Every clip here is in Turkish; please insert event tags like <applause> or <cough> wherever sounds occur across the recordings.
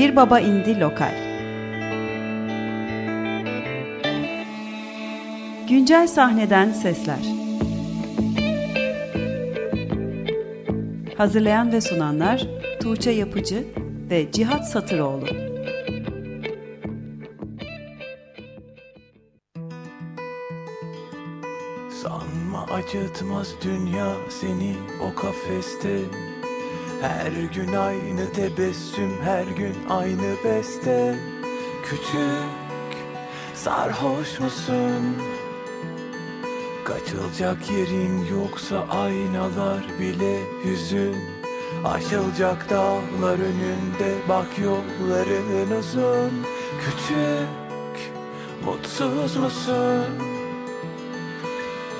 Bir Baba indi Lokal. Güncel sahneden sesler. Hazırlayan ve sunanlar Tuğçe Yapıcı ve Cihat Satıroğlu. Sanma acıtmaz dünya seni o kafeste Her gün aynı tebessüm her gün aynı beste Küçük sarhoş musun? Kaçılacak yerin yoksa aynalar bile hüzün Aşılacak dağlar önünde bak yolların uzun Küçük mutsuz musun?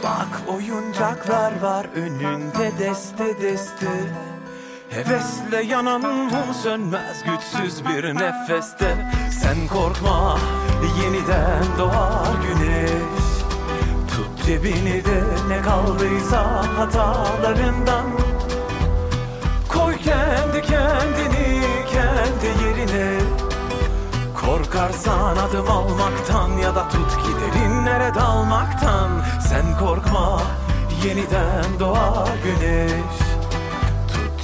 Bak oyuncaklar var önünde deste deste Hevesle yanan mum sönmez güçsüz bir nefeste. Sen korkma yeniden doğar güneş. Tut cebini de ne kaldıysa hatalarından. Koy kendi kendini kendi yerine. Korkarsan adım almaktan ya da tut ki derinlere dalmaktan. Sen korkma yeniden doğar güneş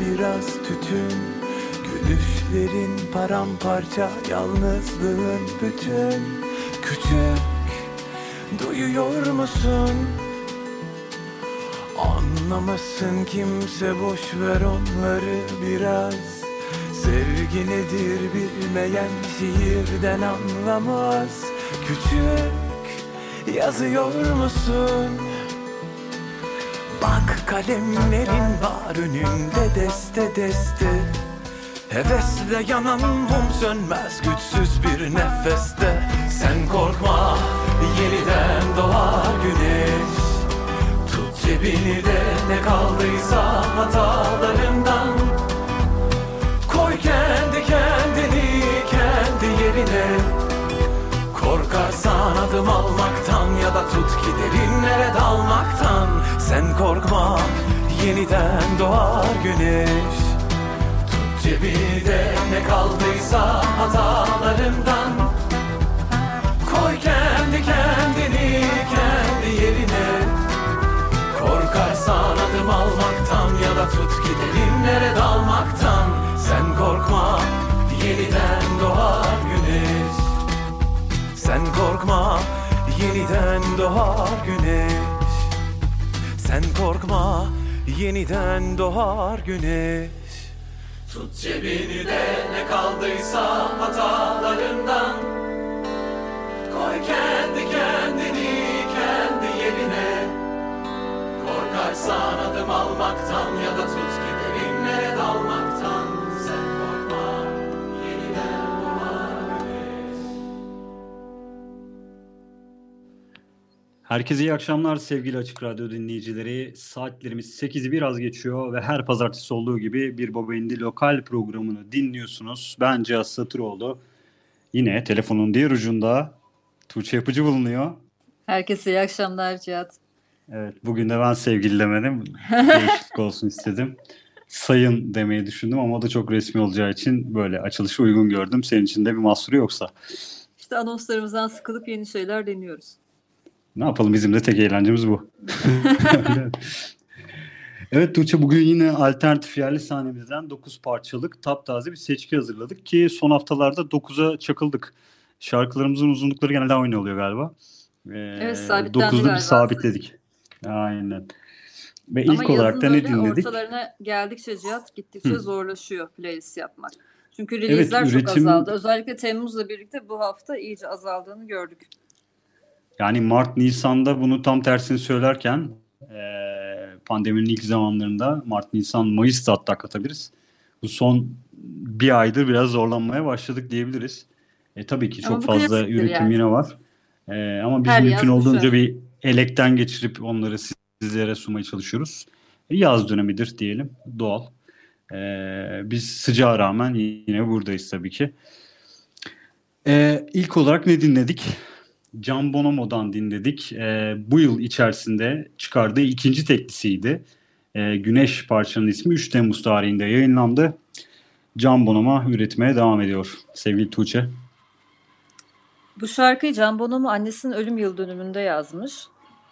biraz tütün Gülüşlerin paramparça yalnızlığın bütün Küçük duyuyor musun? Anlamasın kimse boş ver onları biraz Sevgi nedir bilmeyen şiirden anlamaz Küçük yazıyor musun? Bak kalemlerin var önünde deste deste. Hevesle yanan mum sönmez güçsüz bir nefeste. Sen korkma yeniden doğar güneş. Tut cebini de ne kaldıysa hatalarından. Koy kendi kendini kendi yerine Korkarsan adım almaktan ya da tut ki derinlere dalmaktan. Sen korkma yeniden doğar güneş. Tut cebini de ne kaldıysa hatalarından. Koy kendi kendini kendi yerine. Korkarsan adım almaktan ya da tut ki derinlere dalmaktan. Sen korkma yeniden doğar güneş sen korkma yeniden doğar güneş. Sen korkma yeniden doğar güneş. Tut cebini de ne kaldıysa hatalarından. Koy kendi kendini kendi yerine. Korkarsan adım almaktan ya da tut Herkese iyi akşamlar sevgili Açık Radyo dinleyicileri. Saatlerimiz 8'i biraz geçiyor ve her pazartesi olduğu gibi Bir Baba İndi lokal programını dinliyorsunuz. Ben Cihat Satıroğlu. Yine telefonun diğer ucunda Tuğçe Yapıcı bulunuyor. Herkese iyi akşamlar Cihat. Evet bugün de ben sevgili demedim. Değişiklik olsun istedim. Sayın demeyi düşündüm ama o da çok resmi olacağı için böyle açılışı uygun gördüm. Senin için de bir mahsuru yoksa. İşte anonslarımızdan sıkılıp yeni şeyler deniyoruz. Ne yapalım bizim de tek eğlencemiz bu. <laughs> evet Tuğçe bugün yine alternatif yerli sahnemizden 9 parçalık taptaze bir seçki hazırladık ki son haftalarda 9'a çakıldık. Şarkılarımızın uzunlukları genelde aynı oluyor galiba. Ee, Evet, sabitlendi 9'da bir sabitledik. Aynen. Ve Ama ilk olarak da ne dinledik? ortalarına geldikçe Cihat gittikçe Hı. zorlaşıyor playlist yapmak. Çünkü release'ler çok üretim- azaldı. Özellikle Temmuz'la birlikte bu hafta iyice azaldığını gördük. Yani Mart Nisan'da bunu tam tersini söylerken eee pandeminin ilk zamanlarında Mart, Nisan, Mayıs'ta hatta katabiliriz. Bu son bir aydır biraz zorlanmaya başladık diyebiliriz. E, tabii ki Ama çok fazla üretim yani. yine var. E, ama biz Her mümkün olduğunca düşer. bir elekten geçirip onları sizlere sunmaya çalışıyoruz. E, yaz dönemidir diyelim. Doğal. E, biz sıcağa rağmen yine buradayız tabii ki. E, ilk olarak ne dinledik? Can Bonomo'dan dinledik. E, bu yıl içerisinde çıkardığı ikinci teklisiydi. E, Güneş parçanın ismi 3 Temmuz tarihinde yayınlandı. Can Bonomo üretmeye devam ediyor. Sevgili Tuğçe. Bu şarkıyı Can Bonomo annesinin ölüm yıl dönümünde yazmış.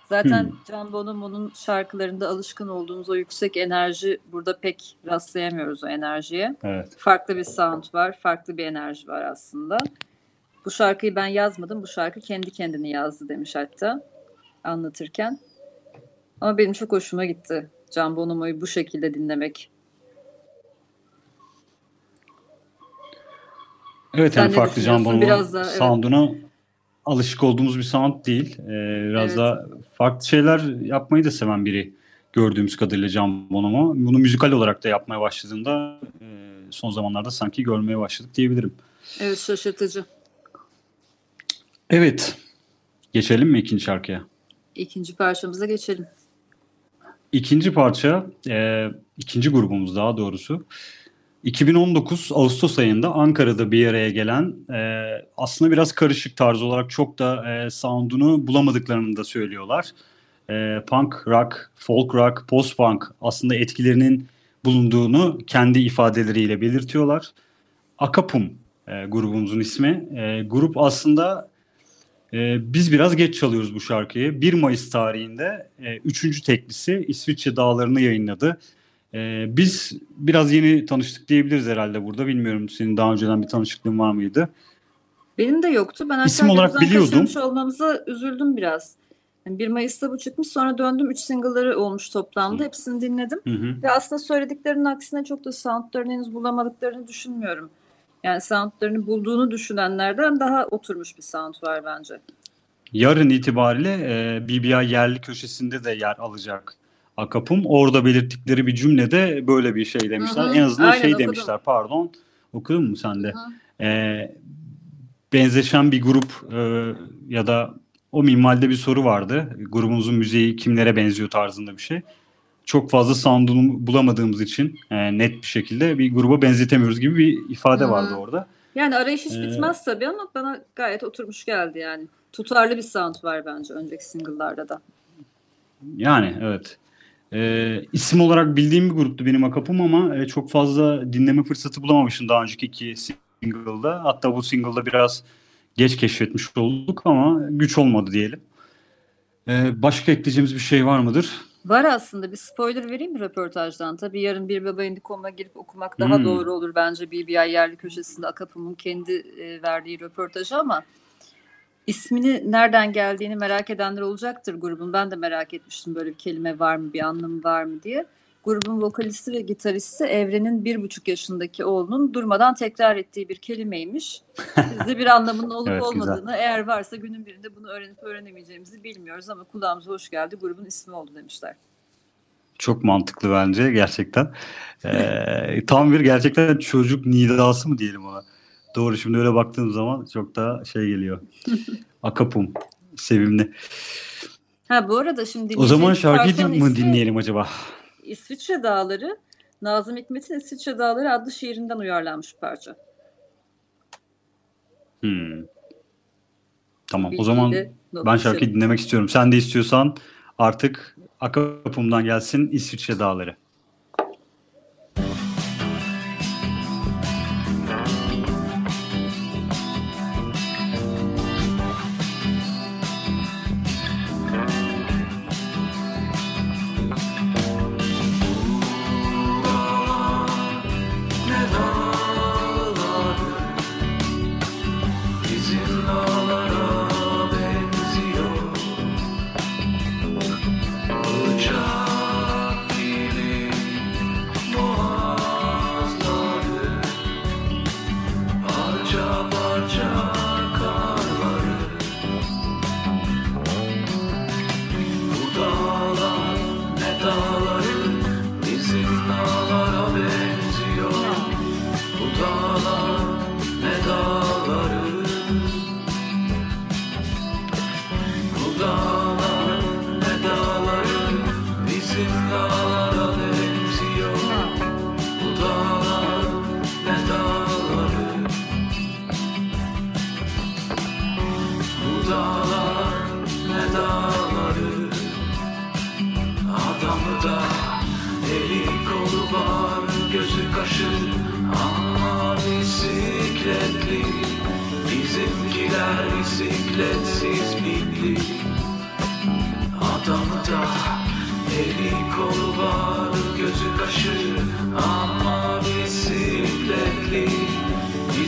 Zaten Hmm. Can Bonomo'nun şarkılarında alışkın olduğumuz o yüksek enerji burada pek rastlayamıyoruz o enerjiye. Evet. Farklı bir sound var, farklı bir enerji var aslında. Bu şarkıyı ben yazmadım, bu şarkı kendi kendini yazdı demiş hatta anlatırken. Ama benim çok hoşuma gitti Can Bonomo'yu bu şekilde dinlemek. Evet Sen yani farklı Can? Bonomo Biraz da, evet. sound'una alışık olduğumuz bir sound değil. Ee, biraz Evet. da farklı şeyler yapmayı da seven biri gördüğümüz kadarıyla Can Bonomo. Bunu müzikal olarak da yapmaya başladığında e, son zamanlarda sanki görmeye başladık diyebilirim. Evet şaşırtıcı. Evet. Geçelim mi ikinci şarkıya? İkinci parçamıza geçelim. İkinci parça, e, ikinci grubumuz daha doğrusu. 2019 Ağustos ayında Ankara'da bir araya gelen e, aslında biraz karışık tarz olarak çok da e, sound'unu bulamadıklarını da söylüyorlar. E, punk rock, folk rock, post punk aslında etkilerinin bulunduğunu kendi ifadeleriyle belirtiyorlar. Akapum e, grubumuzun ismi. E, grup aslında e, biz biraz geç çalıyoruz bu şarkıyı. 1 Mayıs tarihinde e, teklisi İsviçre dağlarını yayınladı. E, biz biraz yeni tanıştık diyebiliriz herhalde burada. Bilmiyorum senin daha önceden bir tanışıklığın var mıydı? Benim de yoktu. Ben İsim olarak biliyordum. olmamıza üzüldüm biraz. Yani 1 Mayıs'ta bu çıkmış sonra döndüm 3 single'ları olmuş toplamda. Hı. Hepsini dinledim. Hı hı. Ve aslında söylediklerinin aksine çok da soundlarını henüz bulamadıklarını düşünmüyorum. Yani soundlarını bulduğunu düşünenlerden daha oturmuş bir sound var bence. Yarın itibariyle e, BBI yerli köşesinde de yer alacak Akapum. Orada belirttikleri bir cümlede böyle bir şey demişler. Hı hı. En azından Aynen, şey okudum. demişler pardon. Okudun mu sen de? Hı. E, benzeşen bir grup e, ya da o minvalde bir soru vardı. Grubumuzun müziği kimlere benziyor tarzında bir şey. Çok fazla sound'unu bulamadığımız için e, net bir şekilde bir gruba benzetemiyoruz gibi bir ifade Hı vardı orada. Yani arayış hiç Ee, bitmez tabii ama bana gayet oturmuş geldi yani. Tutarlı bir sound var bence önceki single'larda da. Yani evet. Ee, isim olarak bildiğim bir gruptu benim Akapum ama e, çok fazla dinleme fırsatı bulamamışım daha önceki iki single'da. Hatta bu single'da biraz geç keşfetmiş olduk ama güç olmadı diyelim. Ee, başka ekleyeceğimiz bir şey var mıdır? Var aslında bir spoiler vereyim mi röportajdan? Tabii yarın bir baba indikom'a girip okumak daha Hmm. doğru olur bence BBI yerli köşesinde Akapım'ın kendi e, verdiği röportajı ama ismini nereden geldiğini merak edenler olacaktır grubun. Ben de merak etmiştim böyle bir kelime var mı, bir anlamı var mı diye. Grubun vokalisti ve gitaristi Evren'in bir buçuk yaşındaki oğlunun durmadan tekrar ettiği bir kelimeymiş. Biz de bir anlamının olup Evet, güzel. olmadığını eğer varsa günün birinde bunu öğrenip öğrenemeyeceğimizi bilmiyoruz ama kulağımıza hoş geldi grubun ismi oldu demişler. Çok mantıklı bence gerçekten. Ee, <laughs> tam bir gerçekten çocuk nidası mı diyelim ona. Doğru şimdi öyle baktığım zaman çok daha şey geliyor. <laughs> Akapum. Sevimli. Ha bu arada şimdi O zaman şarkıyı mı ismi dinleyelim acaba? İsviçre Dağları. Nazım Hikmet'in İsviçre Dağları adlı şiirinden uyarlanmış parça. Hmm. Tamam o Bilgiyi zaman de not ben şarkıyı dinlemek istiyorum. Sen de istiyorsan artık Akapum'dan gelsin İsviçre Dağları.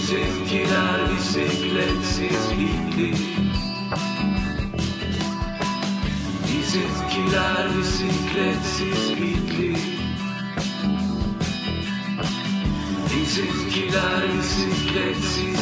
Bizimkiler bisikletsiz bitli Bizimkiler bisikletsiz bitli Bizimkiler bisikletsiz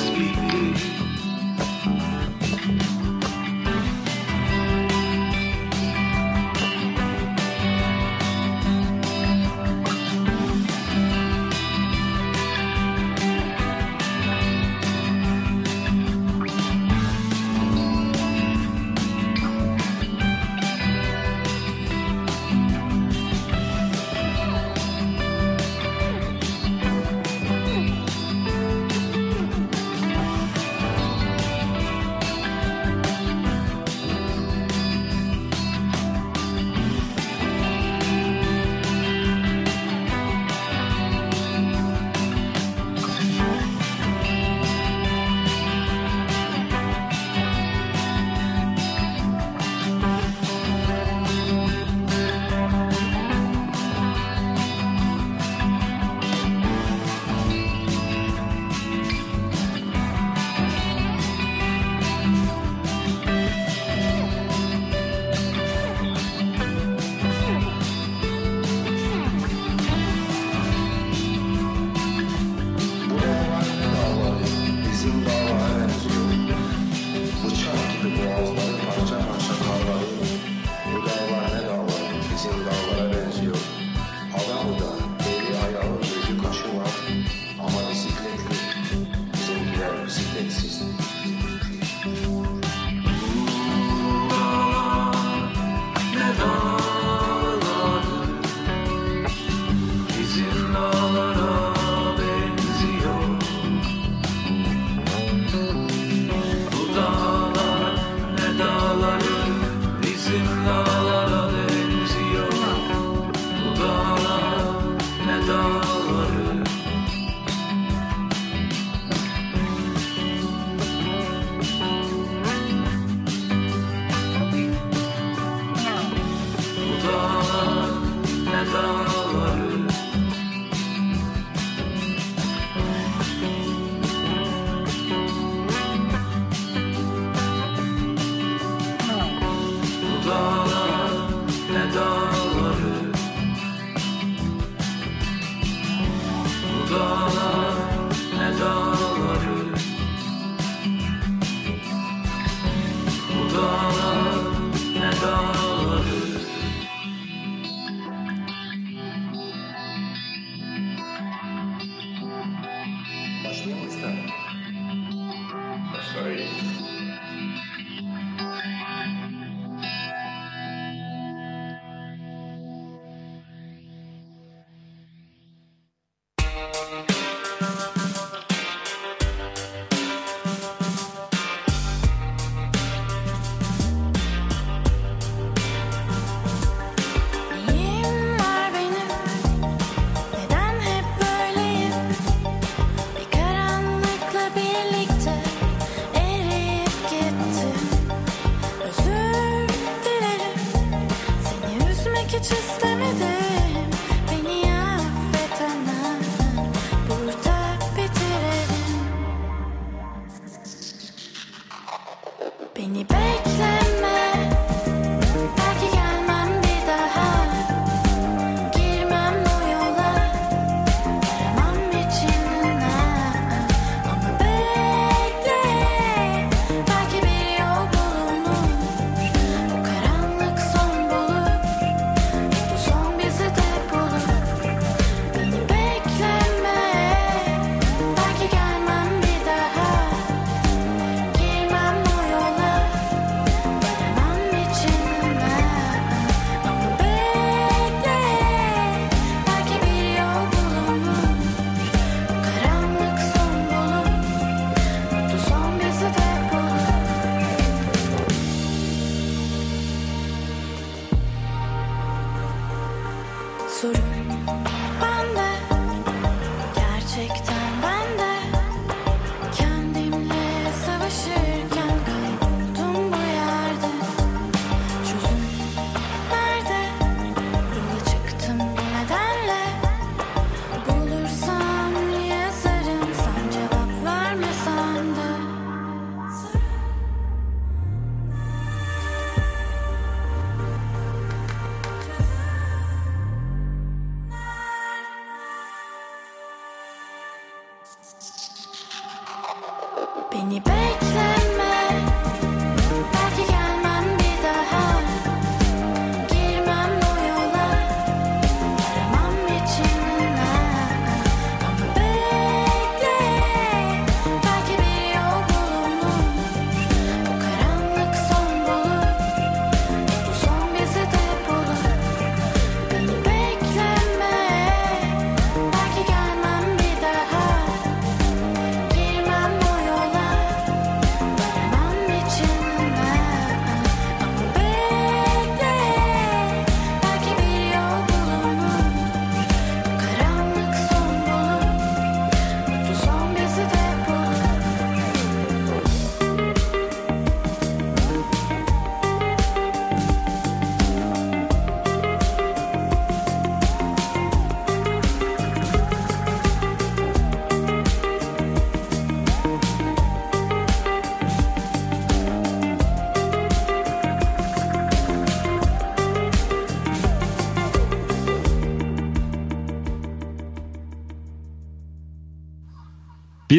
bizimkiler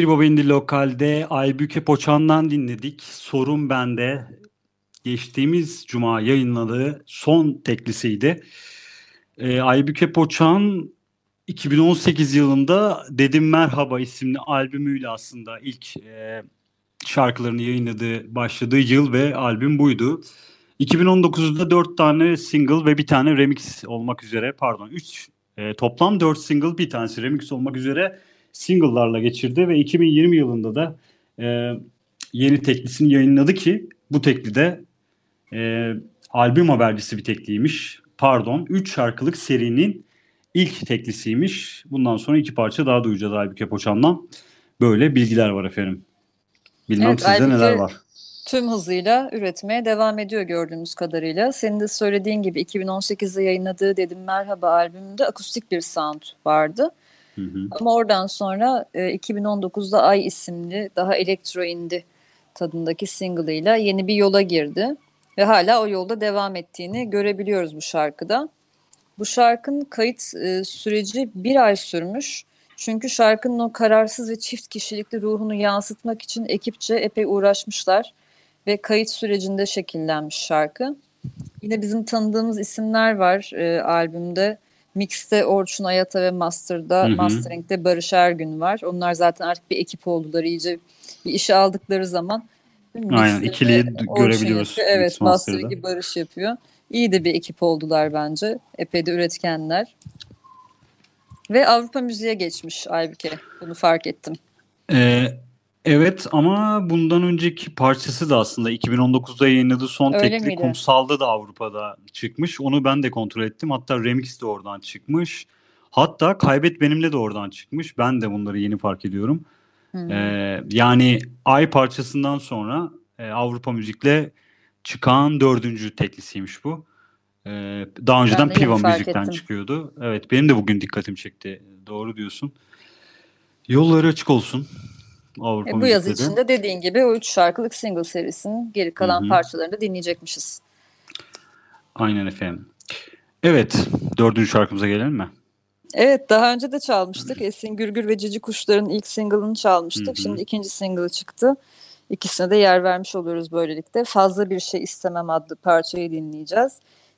Baba İndi Lokal'de Aybüke Poçan'dan dinledik. Sorun Bende. Geçtiğimiz cuma yayınladığı son teklisiydi. Ee, Aybüke Poçan 2018 yılında Dedim Merhaba isimli albümüyle aslında ilk e, şarkılarını yayınladığı, başladığı yıl ve albüm buydu. 2019'da 4 tane single ve bir tane remix olmak üzere pardon 3 toplam 4 single bir tanesi remix olmak üzere single'larla geçirdi ve 2020 yılında da e, yeni teklisini yayınladı ki bu tekli de e, albüm habercisi bir tekliymiş. Pardon 3 şarkılık serinin ilk teklisiymiş. Bundan sonra iki parça daha duyacağız Aybüke Poçan'dan. Böyle bilgiler var efendim. Bilmem Evet, sizde Aybüke- neler var. tüm hızıyla üretmeye devam ediyor gördüğümüz kadarıyla. Senin de söylediğin gibi 2018'de yayınladığı Dedim Merhaba albümünde akustik bir sound vardı. Hı hı. Ama oradan sonra e, 2019'da Ay isimli daha elektro indie tadındaki single'ıyla yeni bir yola girdi. Ve hala o yolda devam ettiğini görebiliyoruz bu şarkıda. Bu şarkının kayıt e, süreci bir ay sürmüş. Çünkü şarkının o kararsız ve çift kişilikli ruhunu yansıtmak için ekipçe epey uğraşmışlar. Ve kayıt sürecinde şekillenmiş şarkı. Yine bizim tanıdığımız isimler var e, albümde. Mix'te Orçun Ayata ve Master'da, Hı hı. Mastering'de Barış Ergün var. Onlar zaten artık bir ekip oldular iyice. Bir işe aldıkları zaman Aynen, ikiliyi görebiliyoruz yapıyor. Evet. Mastering'i Barış yapıyor. İyi de bir ekip oldular bence. Epey de üretkenler. Ve Avrupa müziğe geçmiş Aybüke. Bunu fark ettim. Ee, evet ama bundan önceki parçası da aslında 2019'da yayınladığı son Öyle tekli miydi? Kumsal'da da Avrupa'da çıkmış. Onu ben de kontrol ettim. Hatta remix de oradan çıkmış. Hatta Kaybet Benimle de oradan çıkmış. Ben de bunları yeni fark ediyorum. Hmm. Ee, yani Ay parçasından sonra e, Avrupa Müzik'le çıkan dördüncü teklisiymiş bu. Ee, daha önceden Piva Müzik'ten ettim. çıkıyordu. Evet benim de bugün dikkatimi çekti. Doğru diyorsun. Yolları açık olsun. Avrupa E, bu yaz Müzik'te de. içinde dediğin gibi o üç şarkılık single serisinin geri kalan Hı hı. parçalarını da dinleyecekmişiz. Aynen efendim. Evet, dördüncü şarkımıza gelelim mi? Evet daha önce de çalmıştık. Esin Gürgür ve Cici Kuşlar'ın ilk single'ını çalmıştık. Hı hı. Şimdi ikinci single çıktı. İkisine de yer vermiş oluyoruz böylelikle. Fazla Bir Şey İstemem adlı parçayı dinleyeceğiz.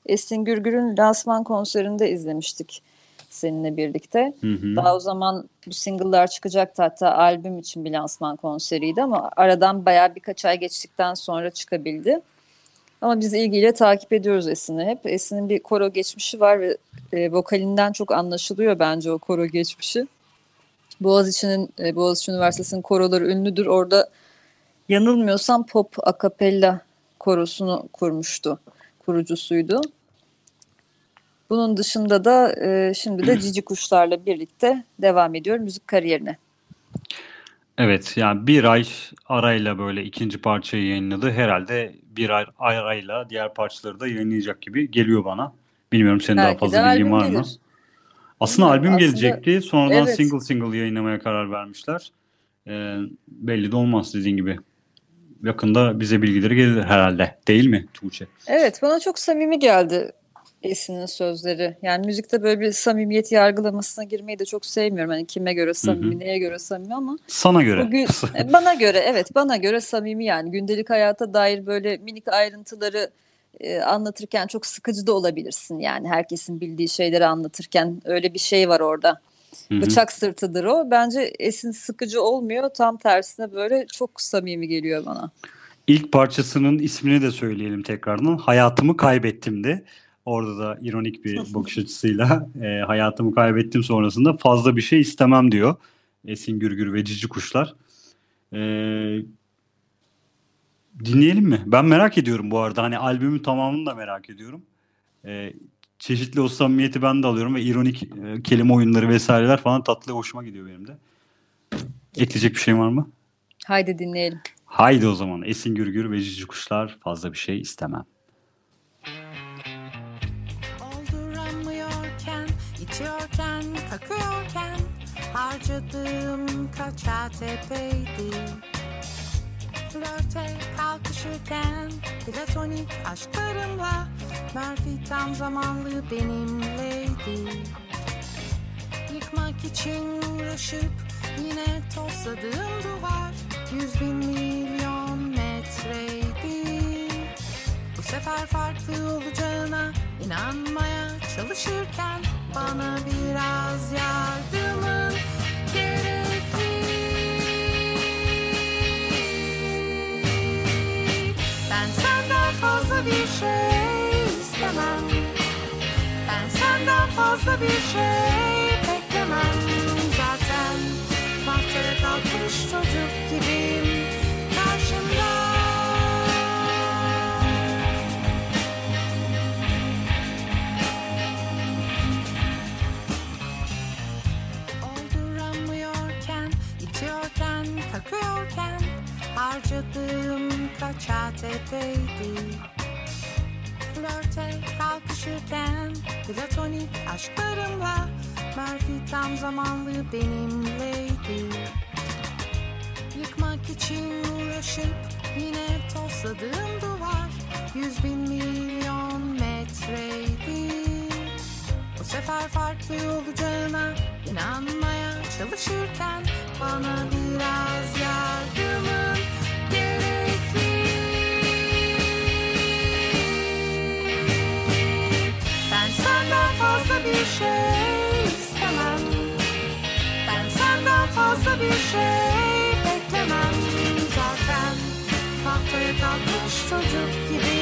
Esin Gürgür'ün lansman konserinde izlemiştik seninle birlikte. Hı hı. Daha o zaman bu single'lar çıkacaktı hatta albüm için bir lansman konseriydi ama aradan bayağı birkaç ay geçtikten sonra çıkabildi. Ama biz ilgiyle takip ediyoruz Esin'i hep. Esin'in bir koro geçmişi var ve e, vokalinden çok anlaşılıyor bence o koro geçmişi. Boğaziçi'nin e, Boğaziçi Üniversitesi'nin koroları ünlüdür. Orada yanılmıyorsam pop akapella korosunu kurmuştu. Kurucusuydu. Bunun dışında da e, şimdi de <clears throat> Cici Kuşlar'la birlikte devam ediyor müzik kariyerine. Evet yani bir ay arayla böyle ikinci parçayı yayınladı. Herhalde bir ay arayla diğer parçaları da yayınlayacak gibi geliyor bana. Bilmiyorum senin daha Belki de fazla bilgin var mı? Aslında albüm aslında- gelecekti. Sonradan Evet. single single yayınlamaya karar vermişler. Ee, belli de olmaz dediğin gibi. Yakında bize bilgileri gelir herhalde. Değil mi Tuğçe? Evet bana çok samimi geldi Esin'in sözleri. Yani müzikte böyle bir samimiyet yargılamasına girmeyi de çok sevmiyorum. Hani kime göre samimi, neye göre samimi ama Sana göre. bugün e, bana göre evet bana göre samimi yani gündelik hayata dair böyle minik ayrıntıları e, anlatırken çok sıkıcı da olabilirsin yani herkesin bildiği şeyleri anlatırken öyle bir şey var orada. Hı hı. Bıçak sırtıdır o. Bence Esin sıkıcı olmuyor. Tam tersine böyle çok samimi geliyor bana. İlk parçasının ismini de söyleyelim tekrardan. Hayatımı kaybettim de. Orada da ironik bir bakış açısıyla <laughs> e, hayatımı kaybettim sonrasında fazla bir şey istemem diyor. Esin Gürgür ve Cici Kuşlar. E, dinleyelim mi? Ben merak ediyorum bu arada. Hani albümün tamamını da merak ediyorum. E, çeşitli o samimiyeti ben de alıyorum ve ironik e, kelime oyunları vesaireler falan tatlı hoşuma gidiyor benim de. Ekleyecek bir şey var mı? Haydi dinleyelim. Haydi o zaman Esin Gürgür ve Cici Kuşlar fazla bir şey istemem. İçiyorken, kakıyorken Harcadığım kaç ATP'ydi Flörte kalkışırken Platonik aşklarımla Murphy tam zamanlı benimleydi. Yıkmak için uğraşıp Yine tosladığım duvar Yüz bin milyon metreydi. Bu sefer farklı olacağına inanmaya çalışırken bana biraz yardımın gerekli. Ben senden fazla bir şey istemem. Ben senden fazla bir şey beklemem. Zaten tahtaya kalkmış çocuk kakıyorken Harcadığım kaç ATP'ydi Flörte kalkışırken Platonik aşklarımla Murphy tam zamanlı benimleydi. Yıkmak için uğraşıp Yine tosladığım duvar Yüz bin milyon metreydi sefer farklı olacağına inanmaya çalışırken bana biraz yardımın gerekli. Ben senden fazla bir şey istemem. Ben senden fazla bir şey beklemem. Zaten tahtaya kalkmış çocuk gibiyim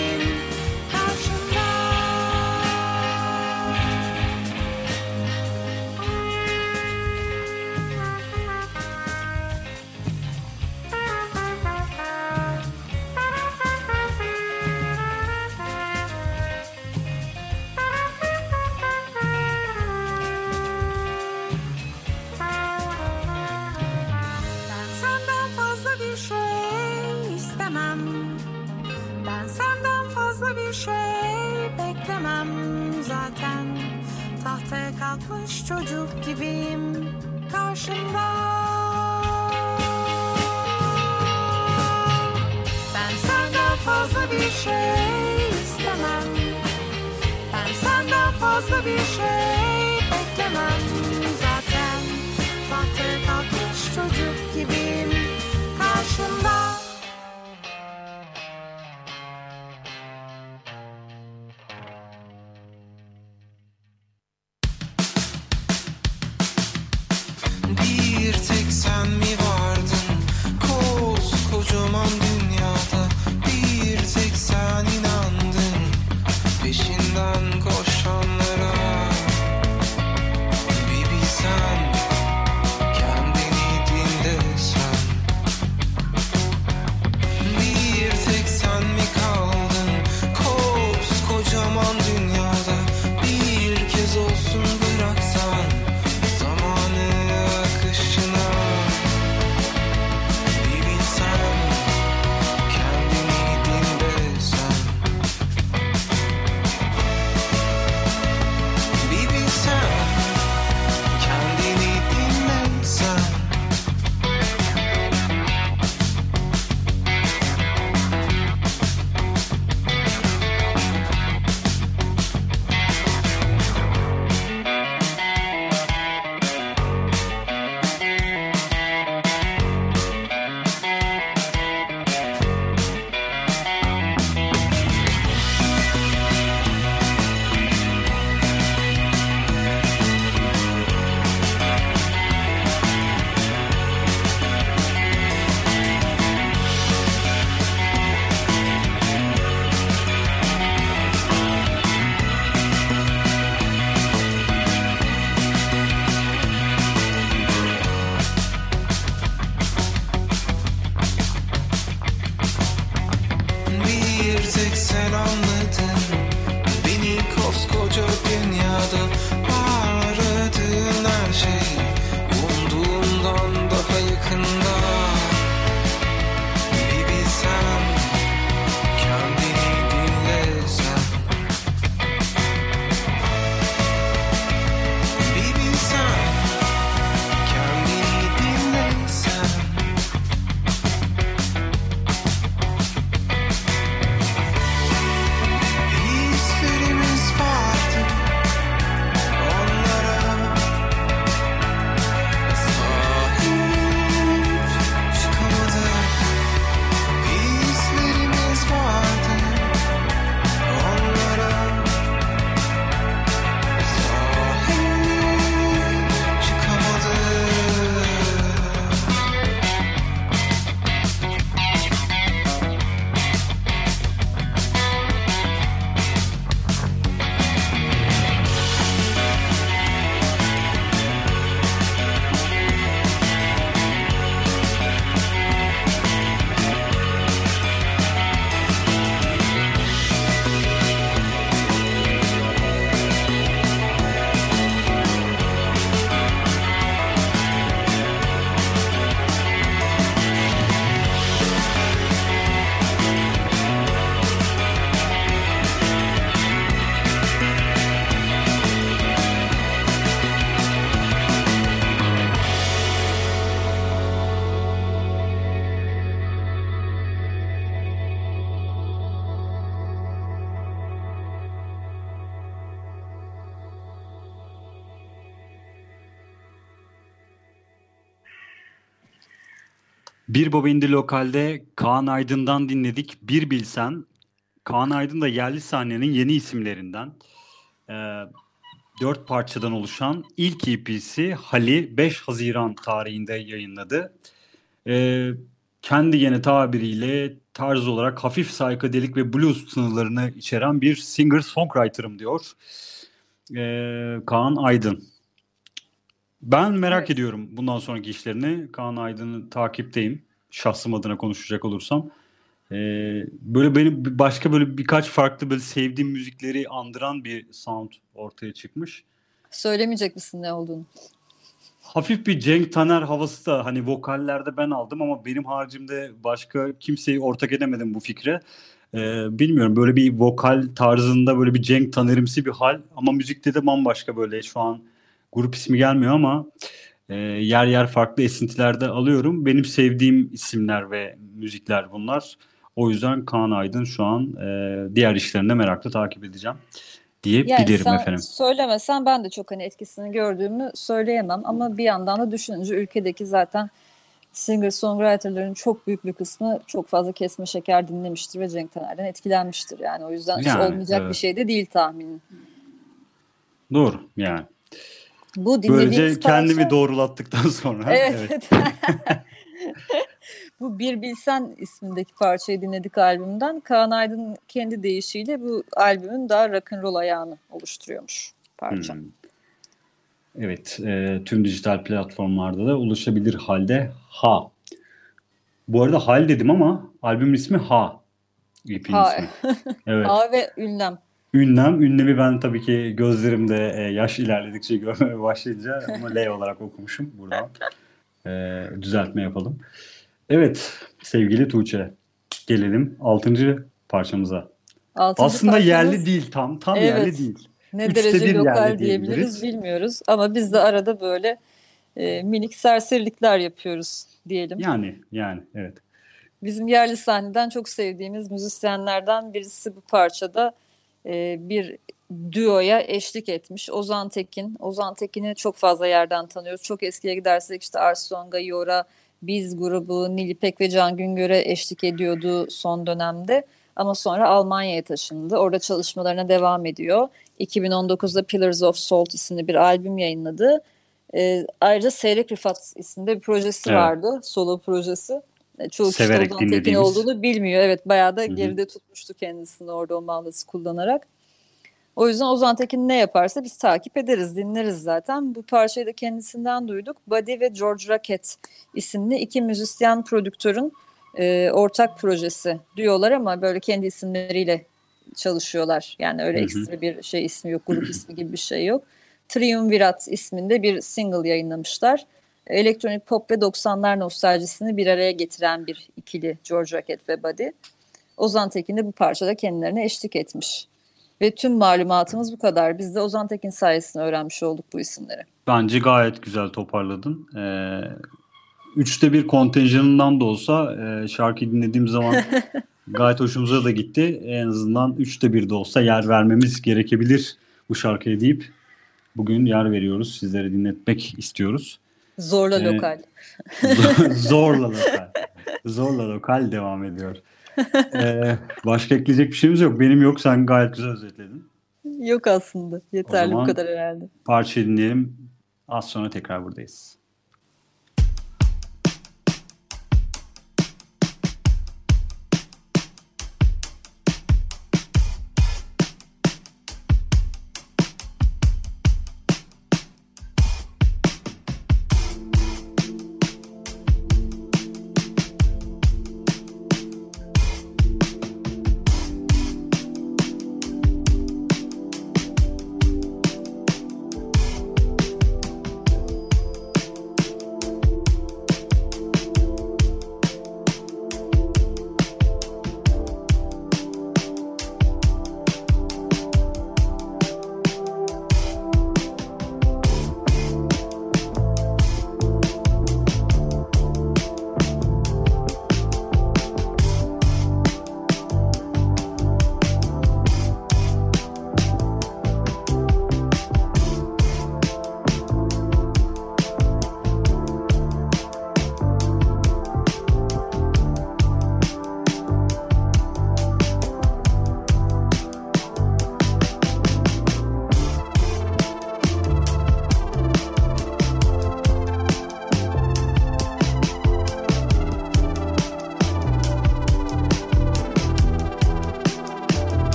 Kalkmış çocuk gibiyim karşında. Ben senden fazla bir şey istemem. Ben senden fazla bir şey beklemem zaten. Tahtaya kalkmış çocuk Bir Baba İndi Lokal'de Kaan Aydın'dan dinledik. Bir Bilsen. Kaan Aydın da yerli sahnenin yeni isimlerinden. Ee, dört parçadan oluşan ilk EP'si Hali 5 Haziran tarihinde yayınladı. Ee, kendi yeni tabiriyle tarz olarak hafif psychedelic ve blues sınırlarını içeren bir singer-songwriter'ım diyor. Ee, Kaan Aydın. Ben merak Evet. ediyorum bundan sonraki işlerini. Kaan Aydın'ı takipteyim. Şahsım adına konuşacak olursam. Ee, böyle benim başka böyle birkaç farklı böyle sevdiğim müzikleri andıran bir sound ortaya çıkmış. Söylemeyecek misin ne olduğunu? Hafif bir Cenk Taner havası da hani vokallerde ben aldım ama benim haricimde başka kimseyi ortak edemedim bu fikre. Ee, bilmiyorum böyle bir vokal tarzında böyle bir Cenk Taner'imsi bir hal ama müzikte de bambaşka böyle şu an grup ismi gelmiyor ama e, yer yer farklı esintilerde alıyorum. Benim sevdiğim isimler ve müzikler bunlar. O yüzden Kaan Aydın şu an e, diğer işlerinde merakla takip edeceğim Yani diyebilirim sen efendim. söylemesen ben de çok hani etkisini gördüğümü söyleyemem ama bir yandan da düşününce ülkedeki zaten singer-songwriterların çok büyük bir kısmı çok fazla kesme şeker dinlemiştir ve Cenk Taner'den etkilenmiştir. Yani o yüzden hiç Yani, olmayacak bir evet. şey de değil tahminim. Doğru yani. Bu dinlediğimiz Böylece kendimi parça- doğrulattıktan sonra <laughs> Evet. <laughs> Bu Bir Bilsen ismindeki parçayı dinledik albümden. Kaan Aydın kendi deyişiyle bu albümün daha rock'n'roll ayağını oluşturuyormuş parça. Hmm. Evet, e, tüm dijital platformlarda da ulaşabilir halde Ha. Bu arada Hal dedim ama albümün ismi Ha. EP'nin Ha. ismi. <laughs> Evet. A ve ünlem. Ünlem, ünlemi ben tabii ki gözlerimde e, yaş ilerledikçe <laughs> görmeye başlayınca ama L olarak okumuşum buradan. E, düzeltme yapalım. Evet, sevgili Tuğçe, gelelim 6. parçamıza. Altıncı Aslında parçamız yerli değil tam, tam yerli Evet. değil. Ne Üçte derece bir lokal yerli diyebiliriz diyebiliriz. bilmiyoruz. Ama biz de arada böyle e, minik serserilikler yapıyoruz diyelim. Yani, yani evet. Bizim yerli sahneden çok sevdiğimiz müzisyenlerden birisi bu parçada e, bir düoya eşlik etmiş. Ozan Tekin. Ozan Tekin'i çok fazla yerden tanıyoruz. Çok eskiye gidersek işte Arsonga, Yora, Biz grubu, Nilipek ve Can Güngör'e eşlik ediyordu son dönemde. Ama sonra Almanya'ya taşındı. Orada çalışmalarına devam ediyor. 2019'da Pillars of Salt isimli bir albüm yayınladı. E, ayrıca Seyrek Rifat isimli bir projesi Evet. vardı. Solo projesi. E, Çoğu kişi Severek Ozan Tekin olduğunu bilmiyor. Evet bayağı da hı. geride tutmuştu kendisini orada o mandası kullanarak. O yüzden Ozan Tekin ne yaparsa biz takip ederiz, dinleriz zaten. Bu parçayı da kendisinden duyduk. Buddy ve George Racket isimli iki müzisyen prodüktörün e, ortak projesi diyorlar ama böyle kendi isimleriyle çalışıyorlar. Yani öyle Hı hı. ekstra bir şey ismi yok, grup <clears throat> ismi gibi bir şey yok. Triumvirat isminde bir single yayınlamışlar. Elektronik pop ve 90'lar nostaljisini bir araya getiren bir ikili George Racket ve Buddy. Ozan Tekin de bu parçada kendilerine eşlik etmiş. Ve tüm malumatımız bu kadar. Biz de Ozan Tekin sayesinde öğrenmiş olduk bu isimleri. Bence gayet güzel toparladın. Ee, üçte bir kontenjanından da olsa e, şarkıyı dinlediğim zaman <laughs> gayet hoşumuza da gitti. En azından üçte bir de olsa yer vermemiz gerekebilir bu şarkıya deyip bugün yer veriyoruz. Sizlere dinletmek istiyoruz. Zorla Evet. lokal. <laughs> Zorla lokal. Zorla lokal devam ediyor. Ee, başka ekleyecek bir şeyimiz yok. Benim yok. Sen gayet güzel özetledin. Yok aslında. Yeterli bu kadar herhalde. Parçayı dinleyelim. Az sonra tekrar buradayız.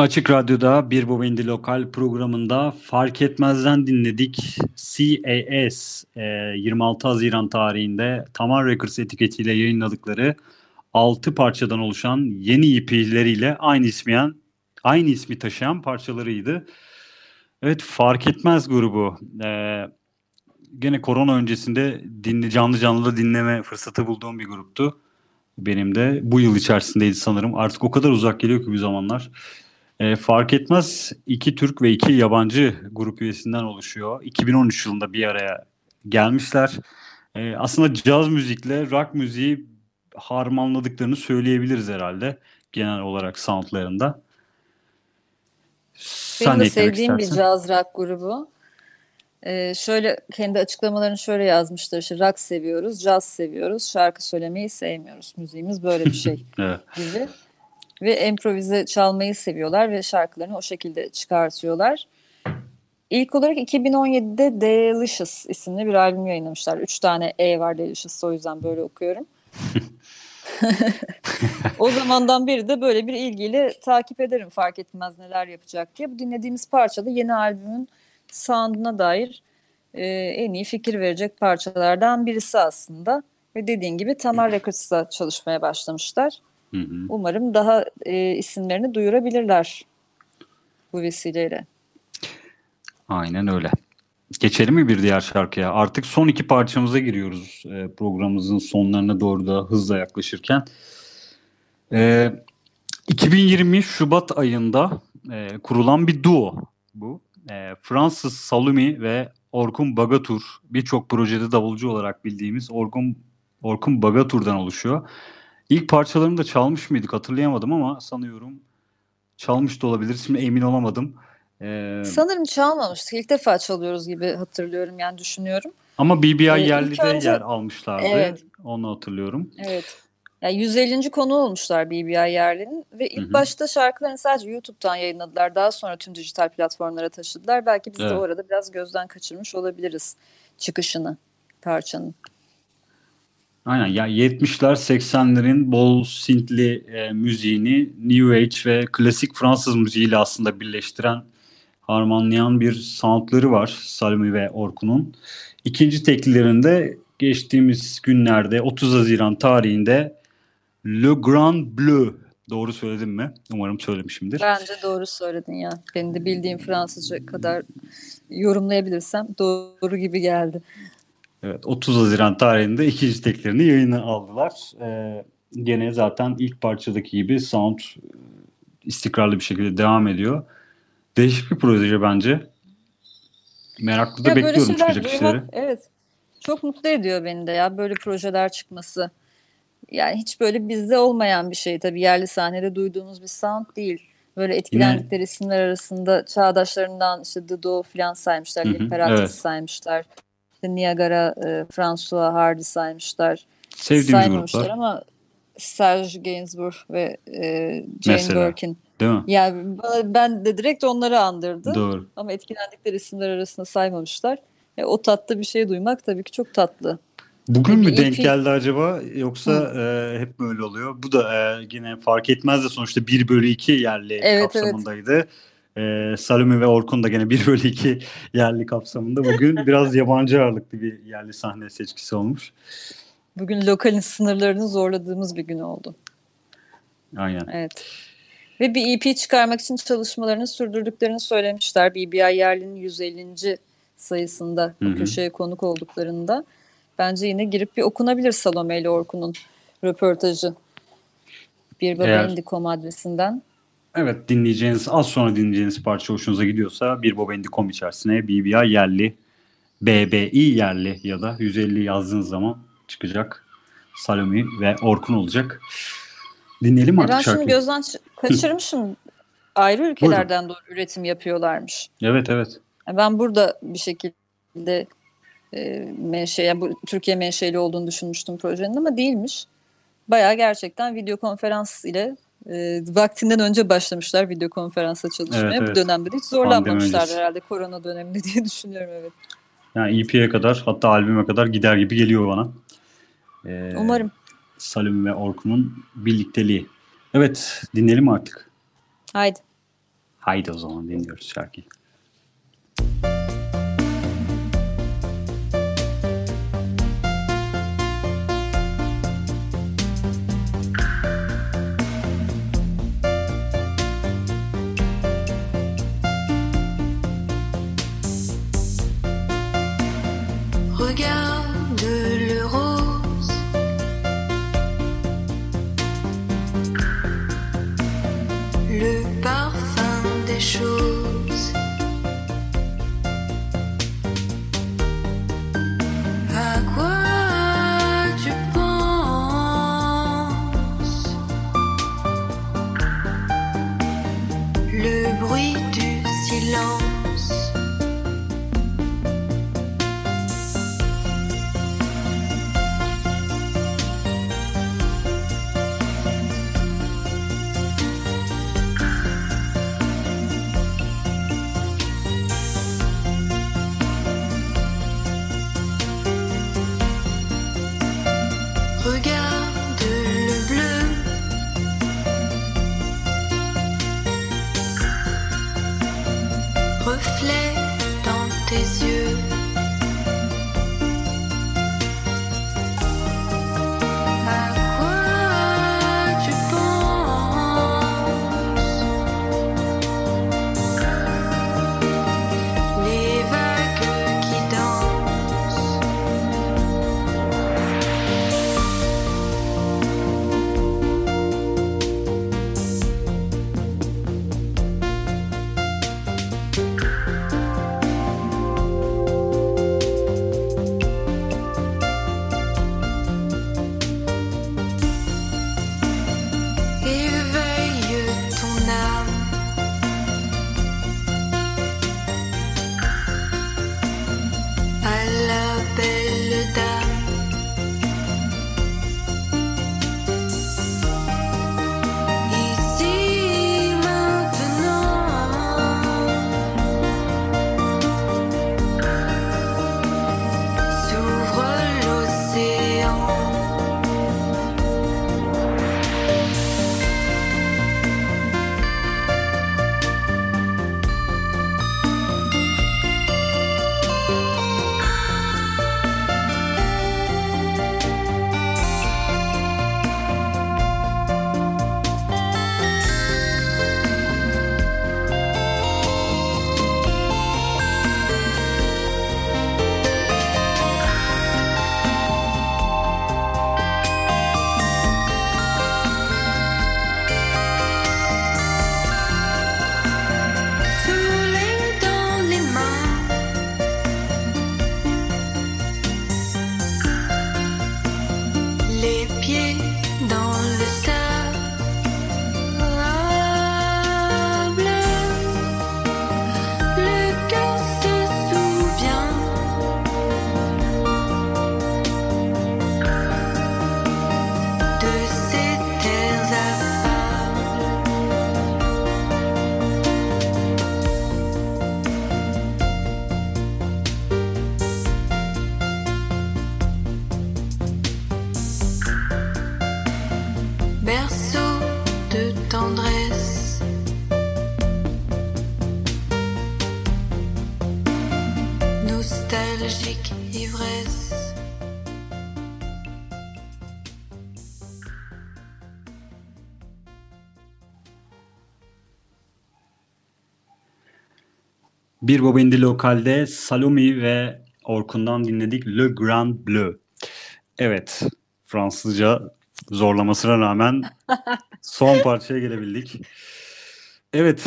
Açık Radyo'da Bir Baba İndi Lokal programında Fark Etmez'den dinledik. CAS e, 26 Haziran tarihinde Tamar Records etiketiyle yayınladıkları 6 parçadan oluşan yeni EP'leriyle aynı ismiyen aynı ismi taşıyan parçalarıydı. Evet Fark Etmez grubu. E, gene korona öncesinde dinle, canlı canlı da dinleme fırsatı bulduğum bir gruptu. Benim de bu yıl içerisindeydi sanırım. Artık o kadar uzak geliyor ki bu zamanlar. E, fark etmez iki Türk ve iki yabancı grup üyesinden oluşuyor. 2013 yılında bir araya gelmişler. E, aslında caz müzikle rock müziği harmanladıklarını söyleyebiliriz herhalde genel olarak soundlarında. Benim ne de sevdiğim bir caz rock grubu. Ee, şöyle kendi açıklamalarını şöyle yazmışlar işte rock seviyoruz, caz seviyoruz, şarkı söylemeyi sevmiyoruz. Müziğimiz böyle bir şey <laughs> Evet. gibi. Ve improvize çalmayı seviyorlar ve şarkılarını o şekilde çıkartıyorlar. İlk olarak 2017'de Delicious isimli bir albüm yayınlamışlar. Üç tane E var Delicious'ta o yüzden böyle okuyorum. <laughs> o zamandan beri de böyle bir ilgiyle takip ederim fark etmez neler yapacak diye. Bu dinlediğimiz parça da yeni albümün sound'una dair e, en iyi fikir verecek parçalardan birisi aslında. Ve dediğin gibi Tamar Records'la çalışmaya başlamışlar. Hı hı. Umarım daha e, isimlerini duyurabilirler bu vesileyle. Aynen öyle. Geçelim mi bir diğer şarkıya? Artık son iki parçamıza giriyoruz e, programımızın sonlarına doğru da hızla yaklaşırken. E, 2020 Şubat ayında e, kurulan bir duo bu. E, Fransız Salumi ve Orkun Bagatur birçok projede davulcu olarak bildiğimiz Orkun Orkun Bagatur'dan oluşuyor. İlk parçalarını da çalmış mıydık hatırlayamadım ama sanıyorum çalmış da olabilir. Şimdi emin olamadım. E, Sanırım çalmamıştık. İlk defa çalıyoruz gibi hatırlıyorum yani düşünüyorum. Ama BBI Ee, yerli de önce- yer almışlardı. Evet. Onu hatırlıyorum. Evet. Yani 150. konu olmuşlar BBI yerlerinin ve ilk Hı hı. başta şarkılarını sadece YouTube'dan yayınladılar. Daha sonra tüm dijital platformlara taşıdılar. Belki biz de Evet. orada biraz gözden kaçırmış olabiliriz çıkışını parçanın. Aynen ya 70'ler 80'lerin bol synthli e, müziğini New Age ve klasik Fransız müziğiyle aslında birleştiren harmanlayan bir soundları var Salmi ve Orkun'un. İkinci teklilerinde geçtiğimiz günlerde 30 Haziran tarihinde Le Grand Bleu doğru söyledim mi? Umarım söylemişimdir. Bence doğru söyledin ya. Benim de bildiğim Fransızca kadar yorumlayabilirsem doğru gibi geldi. Evet 30 Haziran tarihinde ikinci teklerini yayına aldılar. Ee, gene zaten ilk parçadaki gibi sound e, istikrarlı bir şekilde devam ediyor. Değişik bir proje bence. Meraklı da Ya böyle bekliyorum şeyler çıkacak duymak, işleri. evet. Çok mutlu ediyor beni de ya böyle projeler çıkması. Yani hiç böyle bizde olmayan bir şey tabii yerli sahnede duyduğumuz bir sound değil. Böyle etkilendikleri isimler arasında çağdaşlarından işte Dido falan saymışlar, Imperatrice evet. saymışlar. İşte Niagara, e, François Hardy saymışlar. Sevdiğimiz Saymamışlar gruplar ama Serge Gainsbourg ve e, Jane Mesela. Birkin. değil mi? Yani ben de direkt onları andırdı. Doğru. Ama etkilendikleri isimler arasında saymamışlar. E, o tatlı bir şey duymak tabii ki çok tatlı. Bugün mü denk geldi acaba yoksa e, hep mi öyle oluyor? Bu da e, yine fark etmez de sonuçta 1 bölü 2 yerli Evet, evet. E, Salome ve Orkun da gene 1 bölü 2 yerli kapsamında. Bugün biraz yabancı ağırlıklı bir yerli sahne seçkisi olmuş. Bugün lokalin sınırlarını zorladığımız bir gün oldu. Aynen. Evet. Ve bir EP çıkarmak için çalışmalarını sürdürdüklerini söylemişler. BBI Yerli'nin 150. sayısında Hı hı. o köşeye konuk olduklarında. Bence yine girip bir okunabilir Salome ile Orkun'un röportajı. Bir Baba Eğer- Indikom adresinden. Evet dinleyeceğiniz az sonra dinleyeceğiniz parça hoşunuza gidiyorsa bir Bobendi.com içerisine BBI yerli, BBI yerli ya da 150 yazdığınız zaman çıkacak. Salome ve Orkun olacak. Dinleyelim mi E ben artık şunu şarkıyı? gözden kaçırmışım. <laughs> Ayrı ülkelerden doğru üretim yapıyorlarmış. Evet evet. Ben burada bir şekilde e, menşe, yani bu Türkiye menşeli olduğunu düşünmüştüm projenin ama değilmiş. Bayağı gerçekten video konferans ile e, vaktinden önce başlamışlar video konferansa çalışmaya. Evet, Bu evet. dönemde de hiç zorlanmamışlar herhalde korona döneminde <laughs> diye düşünüyorum evet. Yani EP'ye kadar hatta albüme kadar gider gibi geliyor bana. Ee, Umarım. Salim ve Orkun'un birlikteliği. Evet dinleyelim artık. Haydi. Haydi o zaman dinliyoruz şarkıyı. Bir Baba Indi Lokal'de Salome ve Orkun'dan dinledik Le Grand Bleu. Evet, Fransızca zorlamasına rağmen <laughs> son parçaya gelebildik. Evet,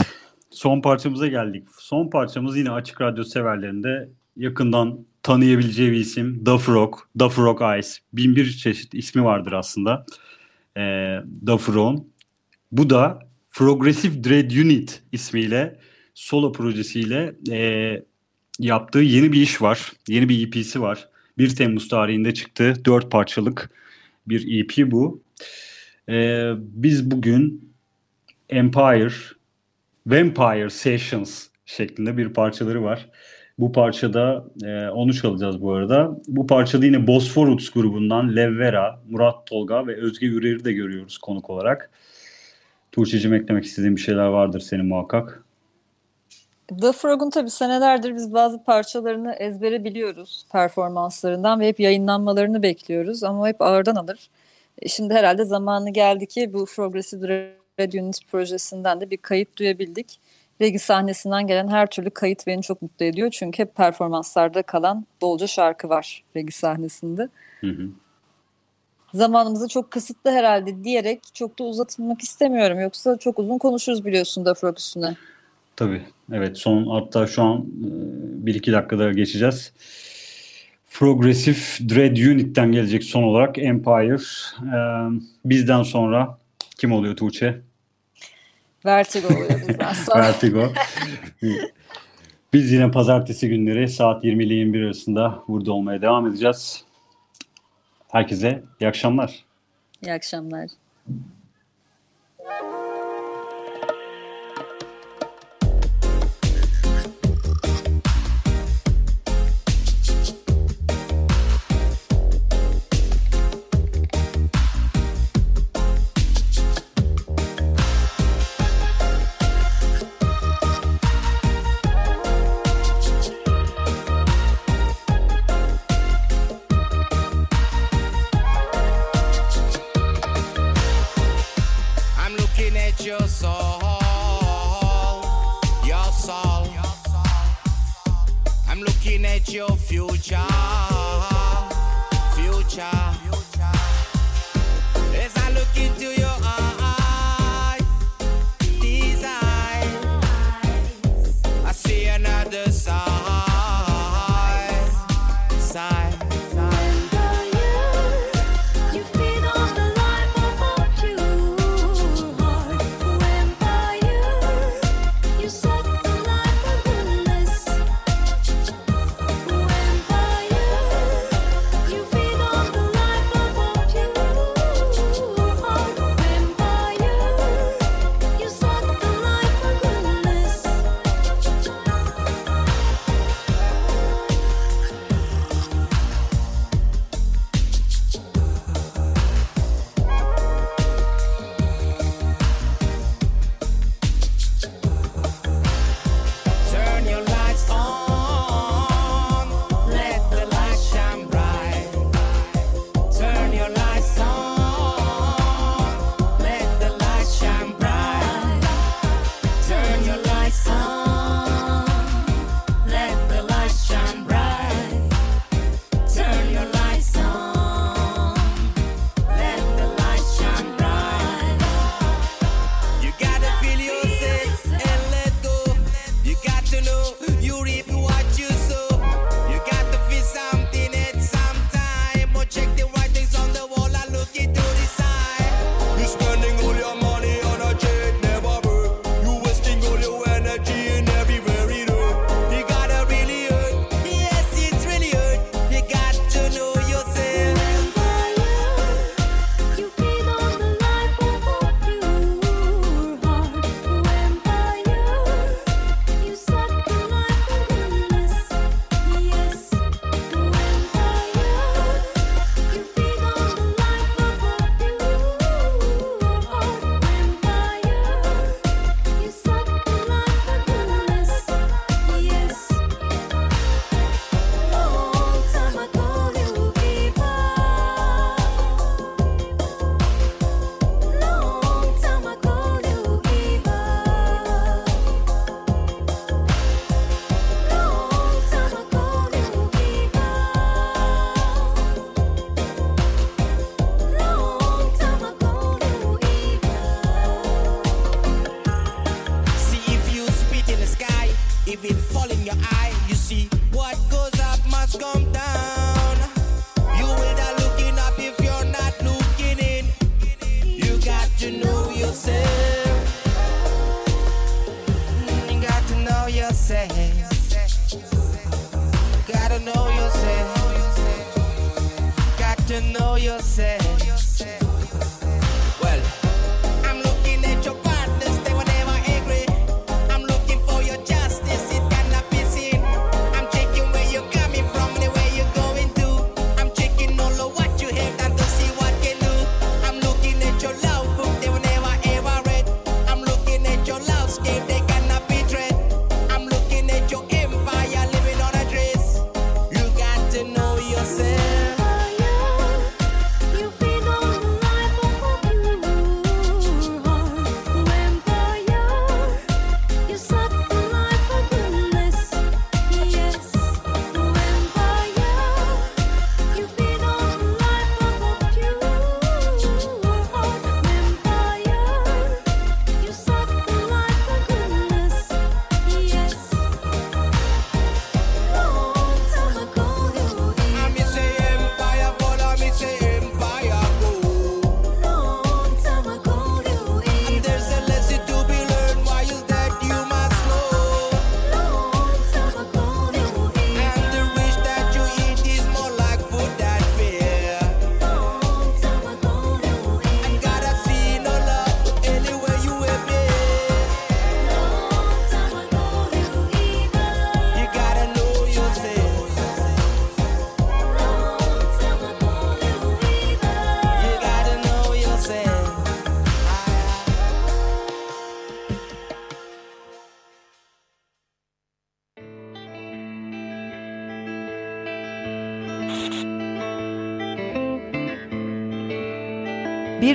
son parçamıza geldik. Son parçamız yine Açık Radyo severlerinde yakından tanıyabileceği bir isim. The Frog, The Frog Eyes. Bin bir çeşit ismi vardır aslında. Ee, The Frog'un. Bu da Progressive Dread Unit ismiyle solo projesiyle e, yaptığı yeni bir iş var. Yeni bir EP'si var. 1 Temmuz tarihinde çıktı. 4 parçalık bir EP bu. E, biz bugün Empire, Vampire Sessions şeklinde bir parçaları var. Bu parçada e, onu çalacağız bu arada. Bu parçada yine Bosphorus grubundan Levvera, Murat Tolga ve Özge Ürer'i de görüyoruz konuk olarak. Tuğçe'cim eklemek istediğin bir şeyler vardır senin muhakkak. The Frog'un tabii senelerdir biz bazı parçalarını ezbere biliyoruz performanslarından ve hep yayınlanmalarını bekliyoruz ama hep ağırdan alır. E, şimdi herhalde zamanı geldi ki bu Progressive Red Unit projesinden de bir kayıt duyabildik. Regi sahnesinden gelen her türlü kayıt beni çok mutlu ediyor. Çünkü hep performanslarda kalan bolca şarkı var regi sahnesinde. Hı hı. Zamanımızı çok kısıtlı herhalde diyerek çok da uzatmak istemiyorum. Yoksa çok uzun konuşuruz biliyorsun da üstüne. Tabii. Evet son hatta şu an e, bir iki dakikada geçeceğiz. Progresif Dread Unit'ten gelecek son olarak Empire. Ee, bizden sonra kim oluyor Tuğçe? Vertigo oluyor bizden <laughs> sonra. Vertigo. Biz yine pazartesi günleri saat 20 ile 21 arasında burada olmaya devam edeceğiz. Herkese iyi akşamlar. İyi akşamlar. your fuel.